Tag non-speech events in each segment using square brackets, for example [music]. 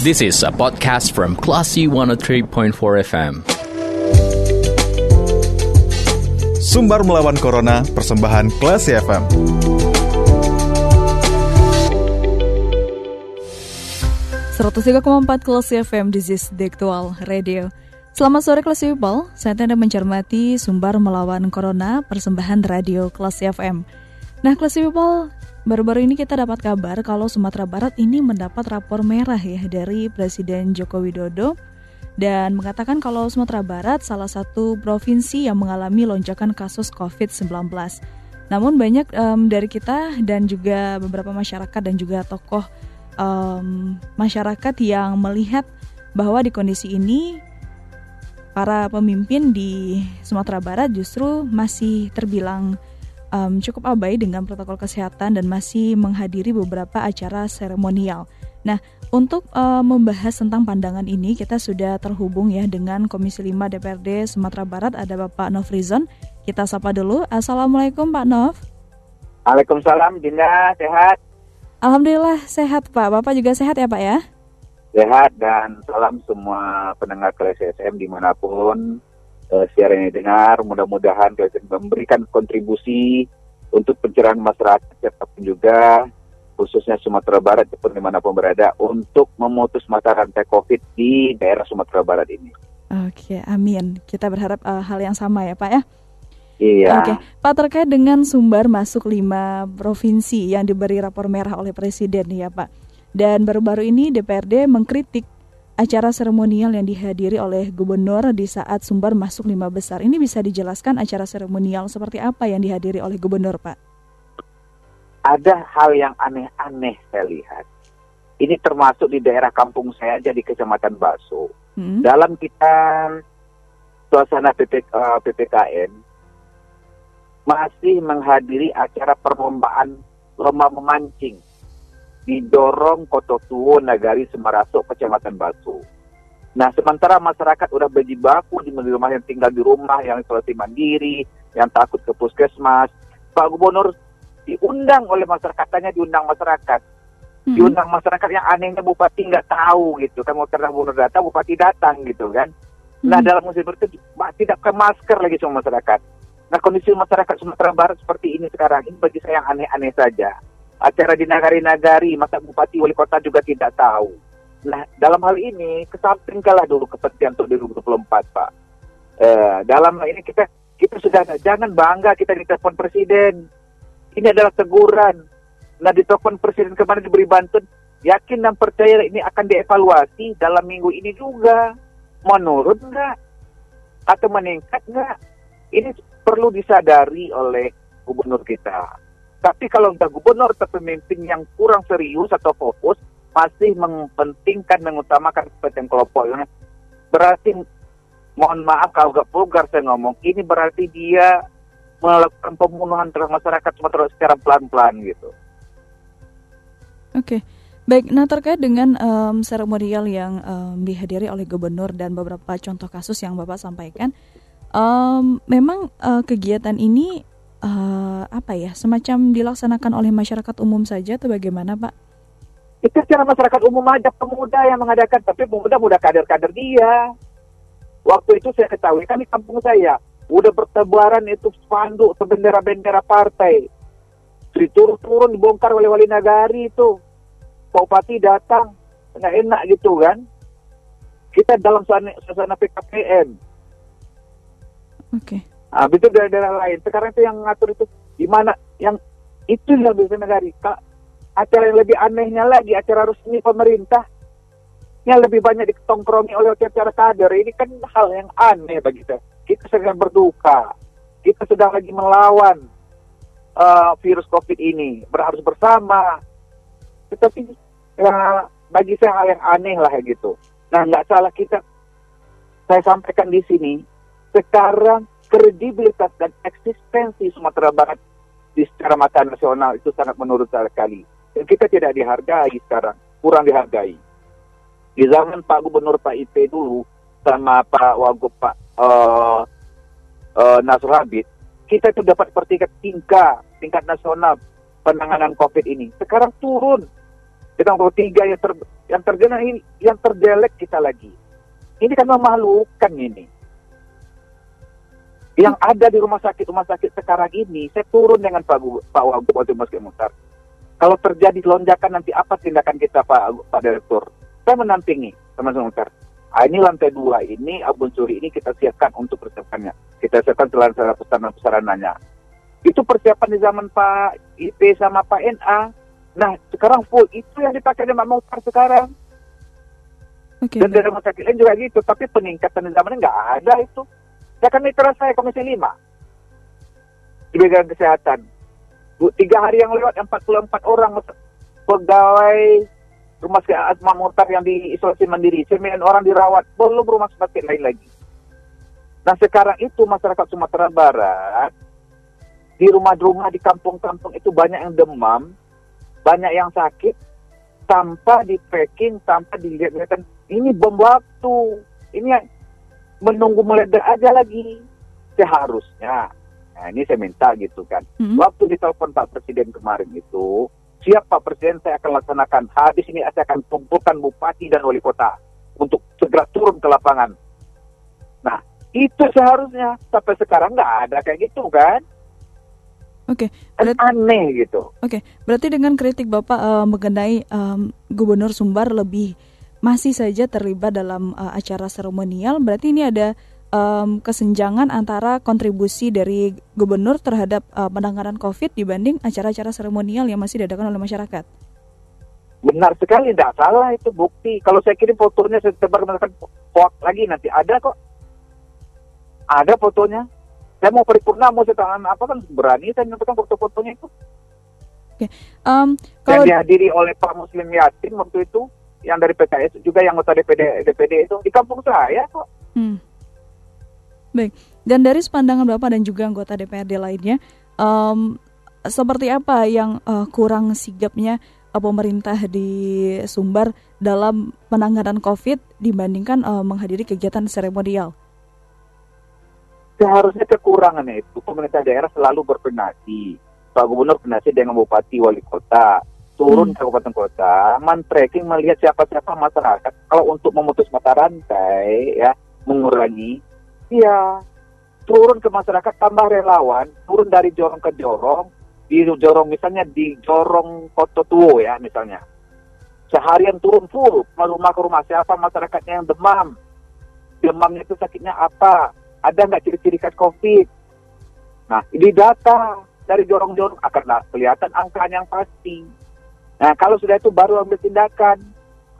This is a podcast from Classy 103.4 FM. Sumbar melawan Corona, persembahan Classy FM. empat Classy FM, this is the actual radio. Selamat sore Classy People, saya Anda mencermati Sumbar melawan Corona, persembahan radio Classy FM. Nah Classy People, Baru-baru ini kita dapat kabar kalau Sumatera Barat ini mendapat rapor merah ya dari Presiden Joko Widodo dan mengatakan kalau Sumatera Barat salah satu provinsi yang mengalami lonjakan kasus COVID-19. Namun banyak um, dari kita dan juga beberapa masyarakat dan juga tokoh um, masyarakat yang melihat bahwa di kondisi ini para pemimpin di Sumatera Barat justru masih terbilang um, cukup abai dengan protokol kesehatan dan masih menghadiri beberapa acara seremonial. Nah, untuk uh, membahas tentang pandangan ini kita sudah terhubung ya dengan Komisi 5 DPRD Sumatera Barat ada Bapak Nofrizon. Kita sapa dulu. Assalamualaikum Pak Nov. Waalaikumsalam Dinda, sehat? Alhamdulillah sehat Pak. Bapak juga sehat ya Pak ya? Sehat dan salam semua pendengar kelas SM di mana pun uh, siaran ini dengar. Mudah-mudahan memberikan kontribusi untuk pencerahan masyarakat siapa pun juga khususnya Sumatera Barat ataupun di mana pun berada untuk memutus mata rantai COVID di daerah Sumatera Barat ini. Oke, amin. Kita berharap uh, hal yang sama ya Pak ya. Iya. Oke, Pak terkait dengan sumber masuk lima provinsi yang diberi rapor merah oleh Presiden ya Pak. Dan baru-baru ini DPRD mengkritik acara seremonial yang dihadiri oleh gubernur di saat Sumbar masuk lima besar. Ini bisa dijelaskan acara seremonial seperti apa yang dihadiri oleh gubernur, Pak? Ada hal yang aneh-aneh saya lihat. Ini termasuk di daerah kampung saya aja di Kecamatan Baso. Hmm. Dalam kita suasana PP, uh, PPKN masih menghadiri acara perlombaan lomba memancing didorong Koto Tuwo Nagari Semaraso Kecamatan Batu. Nah, sementara masyarakat udah berjibaku di rumah yang tinggal di rumah, yang isolasi mandiri, yang takut ke puskesmas. Pak Gubernur diundang oleh masyarakat, tanya diundang masyarakat. Hmm. Diundang masyarakat yang anehnya Bupati nggak tahu gitu kan, mau Gubernur datang, Bupati datang gitu kan. Nah, hmm. dalam musim itu tidak ke masker lagi sama masyarakat. Nah, kondisi masyarakat Sumatera Barat seperti ini sekarang, ini bagi saya yang aneh-aneh saja acara di nagari-nagari, masa bupati wali kota juga tidak tahu. Nah, dalam hal ini kesampingkanlah dulu kepentingan untuk 2024, Pak. Eh, dalam hal ini kita kita sudah jangan bangga kita ditelepon presiden. Ini adalah teguran. Nah, ditelepon presiden kemarin diberi bantuan, yakin dan percaya ini akan dievaluasi dalam minggu ini juga. Menurun enggak? Atau meningkat enggak? Ini perlu disadari oleh gubernur kita tapi kalau udah gubernur atau pemimpin yang kurang serius atau fokus, masih mempentingkan, mengutamakan kepentingan kelompoknya, berarti mohon maaf kalau gak vulgar saya ngomong, ini berarti dia melakukan pembunuhan terhadap masyarakat secara pelan-pelan gitu. Oke. Okay. Baik, nah terkait dengan um, seremonial yang um, dihadiri oleh gubernur dan beberapa contoh kasus yang Bapak sampaikan, um, memang uh, kegiatan ini uh, apa ya semacam dilaksanakan oleh masyarakat umum saja atau bagaimana Pak? Itu secara masyarakat umum aja pemuda yang mengadakan, tapi pemuda muda kader-kader dia. Waktu itu saya ketahui kan di kampung saya udah bertebaran itu spanduk bendera-bendera partai. Diturun-turun dibongkar oleh wali nagari itu. Bupati datang, nggak enak gitu kan. Kita dalam suasana, suasana PKPM. Oke. Okay. Nah, itu daerah-daerah lain. Sekarang itu yang ngatur itu di mana yang itu yang bisa negari. Acara yang lebih anehnya lagi acara resmi pemerintah yang lebih banyak ditongkrongi oleh acara kader. Ini kan hal yang aneh bagi kita. Kita sedang berduka. Kita sedang lagi melawan uh, virus COVID ini. Berharus bersama. Tetapi ya, bagi saya hal yang aneh lah gitu. Nah, nggak salah kita. Saya sampaikan di sini. Sekarang kredibilitas dan eksistensi Sumatera Barat di secara mata nasional itu sangat menurut sekali. Dan kita tidak dihargai sekarang, kurang dihargai. Di zaman Pak Gubernur Pak IP dulu sama Pak Wagub Pak uh, uh, Habib, kita itu dapat pertingkat tingkat tingkat nasional penanganan COVID ini. Sekarang turun. Kita tiga yang ter, yang terkena ini, yang terjelek kita lagi. Ini kan memalukan ini. Yang ada di rumah sakit rumah sakit sekarang ini, saya turun dengan Pak Gu- Pak Wagub waktu Mas Mutar. Kalau terjadi lonjakan nanti apa tindakan kita Pak Pak Direktur? Saya menampingi teman-teman Mutar. Ah, ini lantai dua ini Abun Suri ini kita siapkan untuk persiapannya. Kita siapkan sarana pesanan pesanannya. Itu persiapan di zaman Pak IP sama Pak NA. Nah, sekarang full itu yang dipakai di Mak Mutar sekarang. Oke. Dan dari rumah sakit lain juga gitu, tapi peningkatan di zamannya nggak ada itu. Ya kan mitra saya Komisi 5 di bidang kesehatan. Bu, tiga hari yang lewat 44 orang pegawai rumah sakit Asma Mutar yang diisolasi mandiri, 9 orang dirawat, belum rumah sakit lain lagi. Nah sekarang itu masyarakat Sumatera Barat di rumah-rumah di kampung-kampung itu banyak yang demam, banyak yang sakit, tanpa di tracking, tanpa dilihat-lihat ini bom waktu, ini menunggu meledak aja lagi seharusnya. Nah ini saya minta gitu kan. Hmm. Waktu ditelepon Pak Presiden kemarin itu, siap Pak Presiden saya akan laksanakan. Habis ini saya akan kumpulkan bupati dan wali kota untuk segera turun ke lapangan. Nah itu seharusnya sampai sekarang nggak ada kayak gitu kan? Oke. Kan Berat- aneh gitu. Oke, berarti dengan kritik Bapak eh, mengenai em, Gubernur Sumbar lebih masih saja terlibat dalam eh, acara seremonial, berarti ini ada em, kesenjangan antara kontribusi dari Gubernur terhadap eh, penanganan COVID dibanding acara-acara seremonial yang masih diadakan oleh masyarakat. Benar sekali, tidak salah itu bukti. Kalau saya kirim fotonya, saya mengatakan hoax lagi nanti ada kok. Ada fotonya. Saya mau paripurna, mau saya tangan apa kan berani saya menyampaikan foto-fotonya itu. Em, Yang kalau dihadiri oleh Pak Muslim Yasin waktu itu, yang dari PKS juga yang anggota DPD DPD itu di kampung saya kok. Hmm. Baik, dan dari sepandangan Bapak dan juga anggota DPRD lainnya, em, seperti apa yang eh, kurang sigapnya eh, pemerintah di Sumbar dalam penanganan COVID dibandingkan eh, menghadiri kegiatan seremonial? Seharusnya kekurangannya itu pemerintah daerah selalu berpenasi. Pak Gubernur penasi dengan Bupati Wali Kota. Turun Hmm. ke kabupaten kota, man-tracking melihat siapa-siapa masyarakat. Kalau untuk memutus mata rantai, ya, mengurangi, ya turun ke masyarakat tambah relawan, turun dari jorong ke jorong, di jorong misalnya di jorong Koto Tuo ya misalnya. Seharian turun full ke rumah ke rumah siapa masyarakatnya yang demam. Demamnya itu sakitnya apa? Ada nggak ciri-ciri khas COVID? Nah, di data dari jorong-jorong akan kelihatan angka yang pasti. Nah, kalau sudah itu baru ambil tindakan.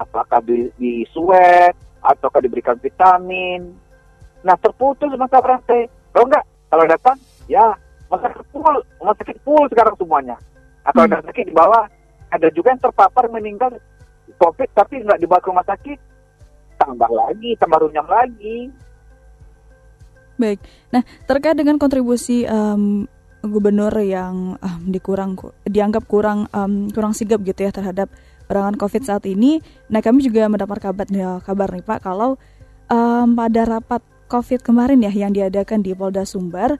Apakah di, di swab, ataukah diberikan vitamin. Nah, terputus masa rantai. Kalau enggak, kalau datang, ya, masa sakit full, rumah sakit full sekarang semuanya. Nah, kalau Hmm. ada sakit di bawah, ada juga yang terpapar meninggal COVID tapi nggak dibawa ke rumah sakit. Tambah lagi, tambah runyam lagi. Baik, nah terkait dengan kontribusi em, gubernur yang em, dikurang dianggap kurang em, kurang sigap gitu ya terhadap penanganan COVID saat ini. Nah kami juga mendapat kabar ya, kabar nih Pak kalau em, pada rapat COVID kemarin ya yang diadakan di Polda Sumbar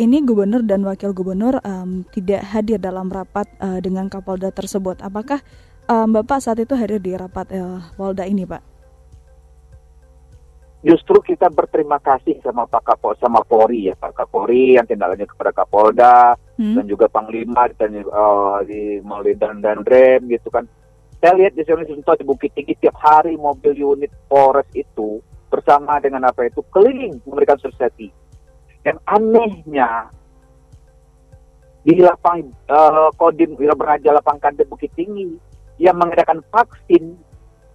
ini gubernur dan wakil gubernur em, tidak hadir dalam rapat eh, dengan Kapolda tersebut. Apakah em, Bapak saat itu hadir di rapat eh, Polda ini Pak? Justru kita berterima kasih sama Pak Kapol sama Polri ya Pak Kapolri yang tindak lanjut kepada Kapolda Hmm? dan juga Panglima dan eh, di melalui dan dan rem gitu kan. Saya lihat di sini contoh di Bukit Tinggi tiap hari mobil unit Polres itu bersama dengan apa itu keliling memberikan sosialisasi. Yang anehnya di lapang eh, Kodim Beraja Lapang Kandet Bukit Tinggi yang mengadakan vaksin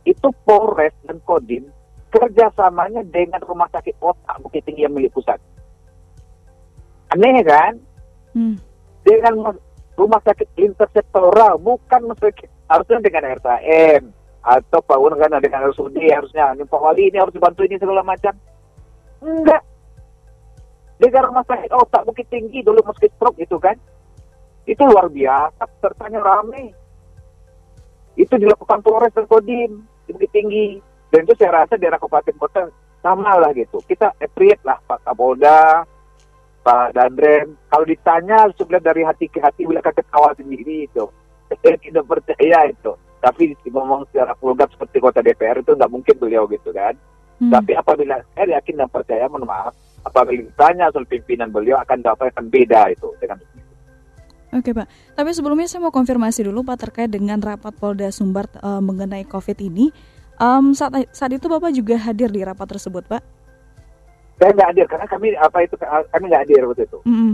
itu Polres dan Kodim kerjasamanya dengan rumah sakit otak Bukit Tinggi yang milik pusat. Aneh kan? Hmm. Dengan rumah sakit intersektoral, bukan sakit harusnya dengan RSAM atau Pak Wan kan dengan RSUD harusnya ini Pak Wali ini harus dibantu ini segala macam. Enggak. Dengan rumah sakit otak Bukit Tinggi dulu meski stroke itu kan. Itu luar biasa, pesertanya rame. Itu dilakukan Polres dan Kodim di Bukit Tinggi. Dan itu saya rasa daerah kabupaten kota sama lah gitu. Kita appreciate lah Pak Kapolda, Pak Dandrem. Kalau ditanya sebenarnya dari hati ke hati bila ketawa sendiri itu. Saya tidak percaya itu. Tapi ngomong secara vulgar seperti kota DPR itu nggak mungkin beliau gitu kan. Hmm. Tapi apabila saya yakin dan percaya, mohon maaf, apabila ditanya soal pimpinan beliau akan dapat akan beda itu dengan Oke Pak, tapi sebelumnya saya mau konfirmasi dulu Pak terkait dengan rapat Polda Sumbar uh, mengenai COVID ini. Um, saat saat itu Bapak juga hadir di rapat tersebut Pak? Saya nggak hadir karena kami apa itu kami nggak hadir waktu itu. Mm -hmm.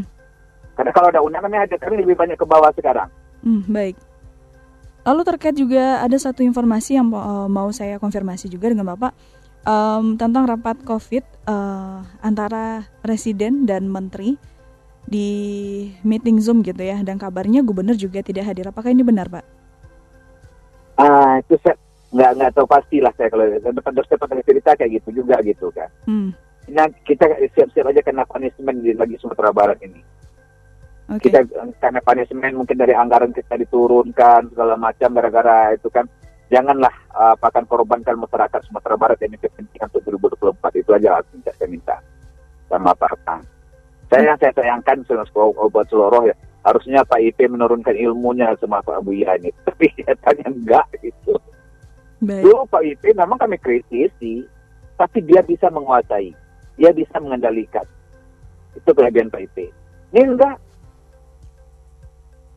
Karena kalau ada undangan kami hadir, kami lebih banyak ke bawah sekarang. Mm, baik. Lalu terkait juga ada satu informasi yang uh, mau saya konfirmasi juga dengan Bapak um, tentang rapat COVID uh, antara Presiden dan Menteri di meeting Zoom gitu ya, dan kabarnya Gubernur juga tidak hadir. Apakah ini benar, Pak? Ah, itu saya nggak nggak tahu pasti lah saya kalau depan dosen pernah cerita kayak gitu juga gitu kan. Hmm. Nah, kita siap-siap aja kena punishment di lagi Sumatera Barat ini. Okay. Kita karena punishment mungkin dari anggaran kita diturunkan segala macam gara-gara itu kan janganlah uh, akan korbankan masyarakat Sumatera Barat ini kepentingan untuk 2024 itu aja minta saya minta sama Pak. Saya yang saya sayangkan obat seluruh ya harusnya Pak IP menurunkan ilmunya sama Pak Abu ini, [laughs] tapi nyatanya enggak gitu. Baik. Dulu Pak IP memang kami kritisi, tapi dia bisa menguasai, dia bisa mengendalikan. Itu kelebihan Pak IP. Ini enggak.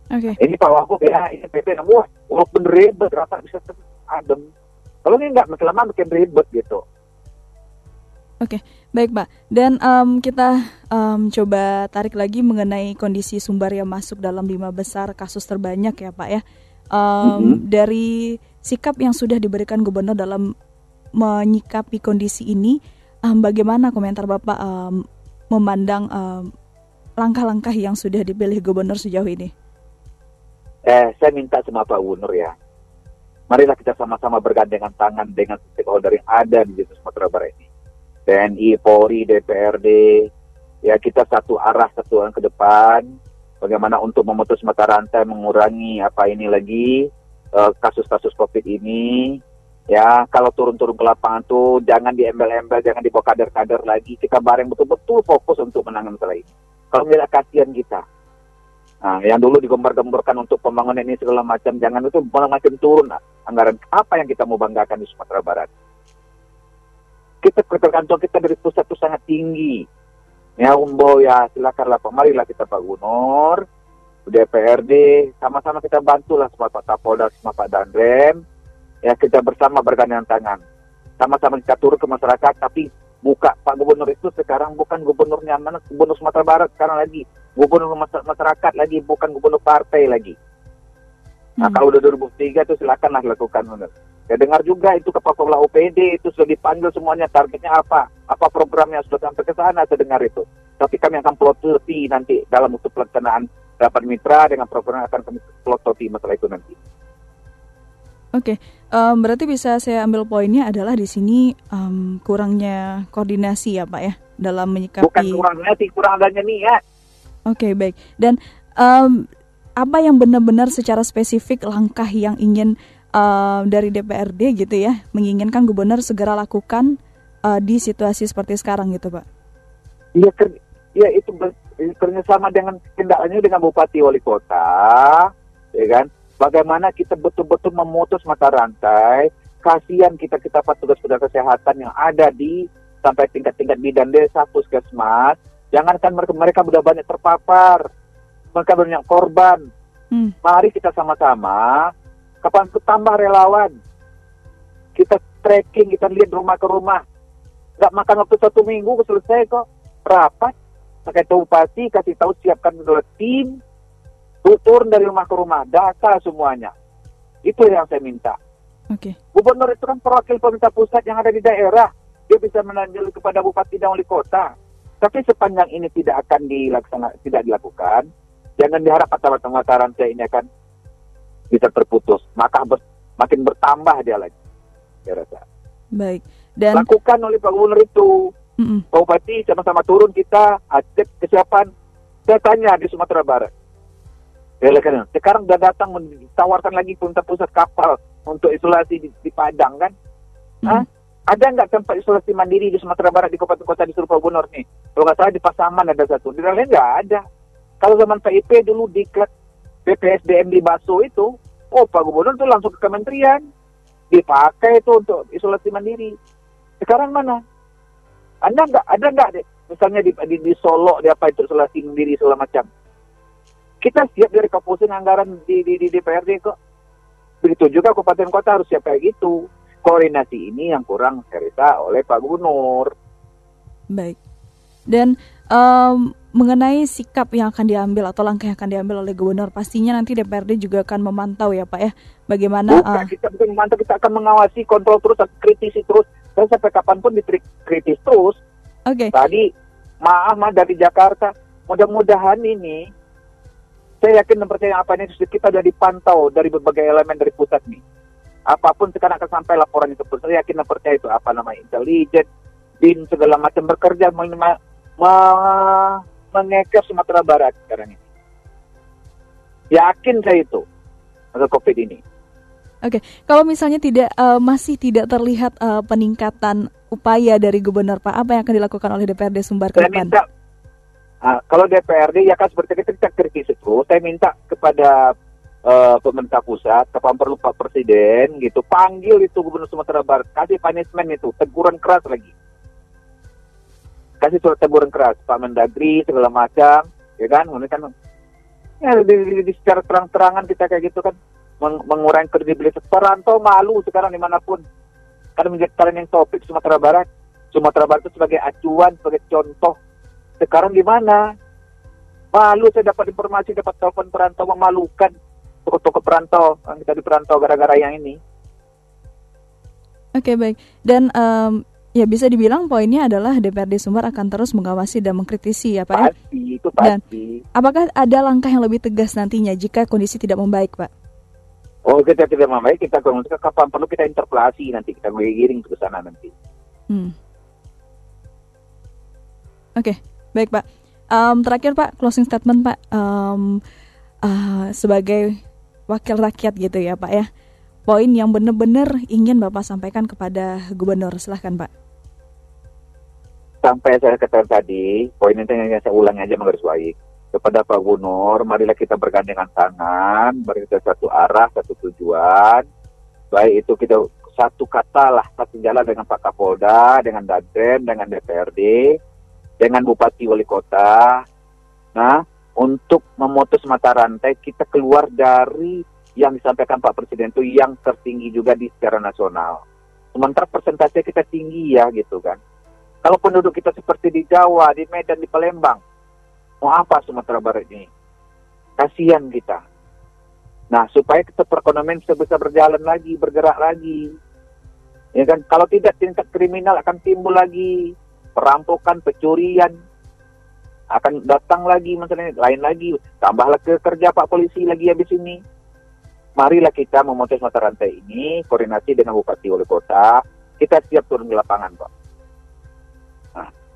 Oke. Okay. Ini Pak Wahbu ya, ini PP wah, walaupun ribet, rasa bisa adem. Kalau ini enggak, selama bikin ribet gitu. Oke, baik Pak. Dan um, kita um, coba tarik lagi mengenai kondisi sumber yang masuk dalam lima besar kasus terbanyak ya Pak ya. Um, mm-hmm. Dari sikap yang sudah diberikan Gubernur dalam menyikapi kondisi ini, um, bagaimana komentar Bapak um, memandang um, langkah-langkah yang sudah dipilih Gubernur sejauh ini? Eh, saya minta sama Pak Gubernur ya, marilah kita sama-sama bergandengan tangan dengan stakeholder yang ada di Sumatera Barat ini TNI, Polri, DPRD, ya kita satu arah satu ke depan. Bagaimana untuk memutus mata rantai, mengurangi apa ini lagi kasus-kasus uh, COVID ini. Ya, kalau turun-turun ke lapangan tuh jangan diembel-embel, jangan dibawa kader-kader lagi. Kita bareng betul-betul fokus untuk menangani masalah ini. Kalau tidak kasihan kita. Nah, yang dulu digembar-gemborkan untuk pembangunan ini segala macam, jangan itu malah makin turun. Nah, anggaran apa yang kita mau banggakan di Sumatera Barat? kita ketergantungan kita dari pusat itu sangat tinggi. Ya Umbo ya silakanlah Pak, marilah kita Pak Gunur, DPRD, sama-sama kita bantulah sama Pak Kapolda, sama Pak Dandrem, ya kita bersama bergandengan tangan. Sama-sama kita turun ke masyarakat, tapi buka Pak Gubernur itu sekarang bukan gubernurnya mana, gubernur Sumatera Barat sekarang lagi, gubernur masyarakat lagi, bukan gubernur partai lagi. Nah, kalau udah 2003 itu silakanlah lakukan. Ya dengar juga itu kepala UPD itu sudah dipanggil semuanya targetnya apa, apa programnya sudah sampai ke sana saya dengar itu. Tapi kami akan pelototi nanti dalam untuk pelaksanaan rapat mitra dengan program akan kami pelototi masalah itu nanti. Oke, okay. um, berarti bisa saya ambil poinnya adalah di sini um, kurangnya koordinasi ya Pak ya dalam menyikapi. Bukan kurangnya sih, kurang adanya niat. Oke okay, baik. Dan um, apa yang benar-benar secara spesifik langkah yang ingin uh, dari DPRD gitu ya menginginkan gubernur segera lakukan uh, di situasi seperti sekarang gitu pak? Iya ya itu kerjasama dengan kendalanya dengan bupati wali kota, ya kan? Bagaimana kita betul-betul memutus mata rantai, kasihan kita kita petugas-petugas kesehatan yang ada di sampai tingkat-tingkat bidan desa, puskesmas, jangankan mereka mereka sudah banyak terpapar, mereka banyak korban. Hmm. Mari kita sama-sama Kapan tambah relawan? Kita tracking, kita lihat rumah ke rumah. Gak makan waktu satu minggu selesai kok. Rapat, pakai bupati, kasih tahu siapkan dulu tim, turun dari rumah ke rumah, data semuanya. Itu yang saya minta. Oke. Okay. Gubernur itu kan perwakil pemerintah pusat yang ada di daerah. Dia bisa menanjil kepada bupati dan wali kota. Tapi sepanjang ini tidak akan dilaksanakan, tidak dilakukan, jangan diharap mata-mata rantai ini akan bisa terputus, maka ber, makin bertambah dia lagi. Saya rasa. Baik. Dan lakukan oleh Pak Gubernur itu. Mm -mm. Pak Bupati sama-sama turun kita cek kesiapan. Saya tanya di Sumatera Barat. Ya, sekarang sudah datang ditawarkan lagi pemerintah pusat kapal untuk isolasi di, di Padang kan? Mm. Hah? Ada nggak tempat isolasi mandiri di Sumatera Barat di kota-kota di seluruh Gubernur nih? Kalau nggak salah di Pasaman ada satu. Di lain nggak ada. Kalau zaman PIP dulu di BPSDM di Baso itu Oh, Pak Gubernur tuh langsung ke kementerian. Dipakai itu untuk isolasi mandiri. Sekarang mana? Anda nggak ada nggak deh? Misalnya di, di, di Solo, di apa itu isolasi mandiri segala macam. Kita siap dari kapusin anggaran di, di, di DPRD kok. Begitu juga kabupaten kota harus siap kayak gitu. Koordinasi ini yang kurang saya oleh Pak Gubernur. Baik. Dan um, mengenai sikap yang akan diambil atau langkah yang akan diambil oleh gubernur, pastinya nanti DPRD juga akan memantau ya Pak ya, bagaimana? Bukan, uh, kita bukan memantau, kita akan mengawasi, kontrol terus, kritisi terus, dan sampai kapan pun dikritis terus. Oke. Okay. Tadi maaf mah dari Jakarta, mudah-mudahan ini saya yakin dan percaya apa ini kita sudah dipantau dari berbagai elemen dari pusat nih. Apa pun sekarang akan sampai laporan itu pun saya yakin dan percaya itu apa namanya intelijen, bin segala macam bekerja me, me, me, Sumatera Barat sekarang ini. Yakin saya itu untuk COVID ini. Oke, kalau misalnya tidak uh, masih tidak terlihat uh, peningkatan upaya dari Gubernur Pak, apa yang akan dilakukan oleh DPRD Sumbar ke depan? Minta Nah, kalau DPRD ya kan seperti kita kritis itu, saya minta kepada uh, pemerintah pusat, kapan perlu Pak Presiden gitu, panggil itu Gubernur Sumatera Barat, kasih punishment itu, teguran keras lagi. Kasih surat teguran keras, Pak Mendagri segala macam, ya kan, ini kan ya di, di, di secara terang-terangan kita kayak gitu kan meng, mengurangi kredibilitas perantau malu sekarang di mana pun karena menjadi yang topik Sumatera Barat Sumatera Barat itu sebagai acuan sebagai contoh sekarang gimana? Malu saya dapat informasi, dapat telepon perantau memalukan. Toko-toko perantau, yang kita di perantau gara-gara yang ini. Oke, okay, baik. Dan um, ya bisa dibilang poinnya adalah DPRD Sumbar akan terus mengawasi dan mengkritisi ya Pak ya? Pasti, itu pasti. Dan apakah ada langkah yang lebih tegas nantinya jika kondisi tidak membaik Pak? Oh kita tidak membaik, kita kapan perlu kita interpelasi nanti, kita giring ke sana nanti. Hmm. Oke. Okay. Baik Pak. Um, terakhir Pak, closing statement Pak um, uh, sebagai wakil rakyat gitu ya Pak ya. Poin yang benar-benar ingin Bapak sampaikan kepada Gubernur, silahkan Pak. Sampai saya katakan tadi, poin itu yang saya ulangi aja menggarisbawahi kepada Pak Gubernur, marilah kita bergandengan tangan, mari kita satu arah, satu tujuan. Baik itu kita satu kata lah, satu jalan dengan Pak Kapolda, dengan Danten, dengan DPRD, dengan bupati wali kota. Nah, untuk memutus mata rantai kita keluar dari yang disampaikan Pak Presiden itu yang tertinggi juga di secara nasional. Sementara persentase kita tinggi ya gitu kan. Kalau penduduk kita seperti di Jawa, di Medan, di Palembang, mau apa Sumatera Barat ini? Kasihan kita. Nah, supaya kita perekonomian bisa, bisa berjalan lagi, bergerak lagi. Ya kan, kalau tidak tingkat kriminal akan timbul lagi perampokan, pencurian akan datang lagi misalnya lain lagi tambahlah ke kerja Pak polisi lagi habis ini marilah kita memutus mata rantai ini koordinasi dengan bupati wali kota kita siap turun di lapangan Pak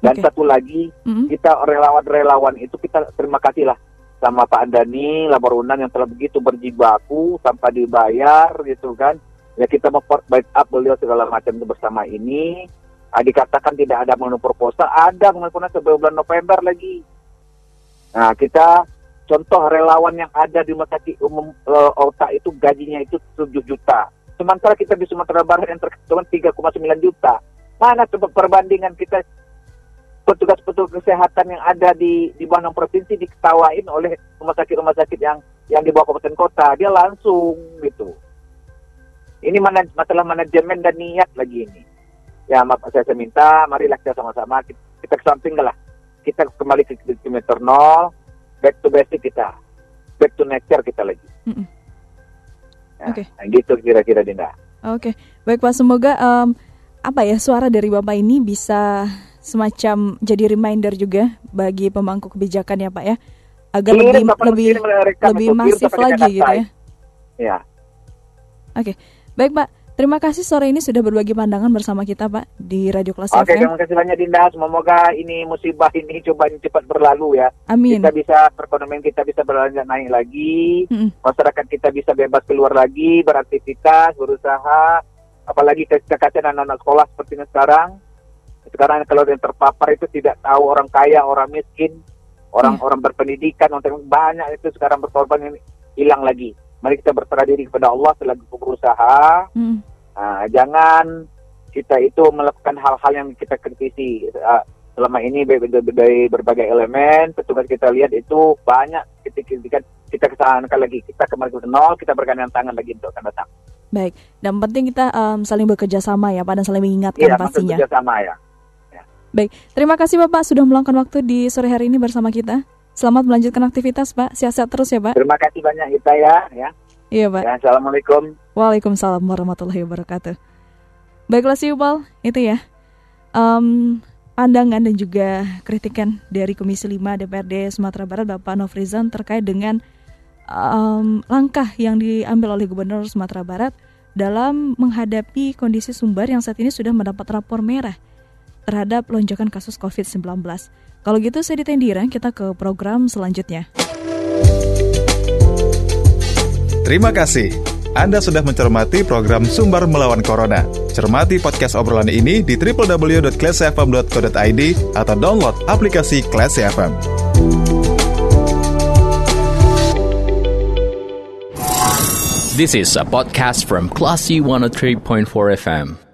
dan okay. satu lagi mm-hmm. kita relawan-relawan itu kita terima kasih lah sama Pak Andani Laborunan yang telah begitu berjibaku tanpa dibayar gitu kan ya kita mau up beliau segala macam itu bersama ini Ah, dikatakan tidak ada mengenai proposal, ada mengenai proposal bulan November lagi. Nah, kita contoh relawan yang ada di rumah sakit umum uh, otak itu gajinya itu 7 juta. Sementara kita di Sumatera Barat yang terkecuali 3,9 juta. Mana coba perbandingan kita petugas-petugas kesehatan yang ada di di Bandung provinsi diketawain oleh rumah sakit-rumah sakit yang yang di bawah kabupaten kota. Dia langsung gitu. Ini mana masalah manajemen dan niat lagi ini ya saya, saya minta marilah kita sama-sama kita, kita ke samping lah kita kembali ke kilometer nol back to basic kita back to nature kita lagi mm -mm. ya, Oke. Okay. Nah, gitu kira-kira Dinda. Oke, okay. baik Pak. Semoga um, apa ya suara dari Bapak ini bisa semacam jadi reminder juga bagi pemangku kebijakan ya Pak ya, agar kirim, lebih lebih lebih masif lagi gitu ya. Ya. Oke, okay. baik Pak. Terima kasih sore ini sudah berbagi pandangan bersama kita Pak di Radio Kelas Oke, FM. terima kasih banyak Dinda. Semoga ini musibah ini coba cepat berlalu ya. Amin. Kita bisa perekonomian kita bisa berlanjut naik lagi, hmm. masyarakat kita bisa bebas keluar lagi, beraktivitas, berusaha, apalagi kasih anak-anak sekolah seperti ini sekarang. Sekarang kalau yang terpapar itu tidak tahu orang kaya, orang miskin, orang-orang hmm. berpendidikan, untuk banyak itu sekarang berkorban hilang lagi. mari kita berserah diri kepada Allah selagi berusaha. Hmm. Uh, jangan kita itu melakukan hal-hal yang kita kritisi. Uh, selama ini dari berbagai elemen, petugas kita lihat itu banyak ketika kita kesalahan lagi, kita kembali ke nol, kita bergandeng tangan lagi untuk akan datang. Baik, dan penting kita um, saling bekerja sama ya Pak, dan saling mengingatkan iya, pastinya. Iya, sama ya. Baik, terima kasih Bapak sudah meluangkan waktu di sore hari ini bersama kita. Selamat melanjutkan aktivitas Pak, sehat-sehat terus ya Pak. Terima kasih banyak kita ya. ya. Iya Pak. Ya, Assalamualaikum. Waalaikumsalam warahmatullahi wabarakatuh. Baiklah sih Upal, itu ya. Um, pandangan dan juga kritikan dari Komisi 5 DPRD Sumatera Barat Bapak Nofrizan terkait dengan um, langkah yang diambil oleh Gubernur Sumatera Barat dalam menghadapi kondisi sumber yang saat ini sudah mendapat rapor merah terhadap lonjakan kasus COVID-19. Kalau gitu saya Ditendira, kita ke program selanjutnya. Terima kasih. Anda sudah mencermati program Sumber Melawan Corona. Cermati podcast obrolan ini di www.classfm.co.id atau download aplikasi Classy FM. This is a podcast from Classy 103.4 FM.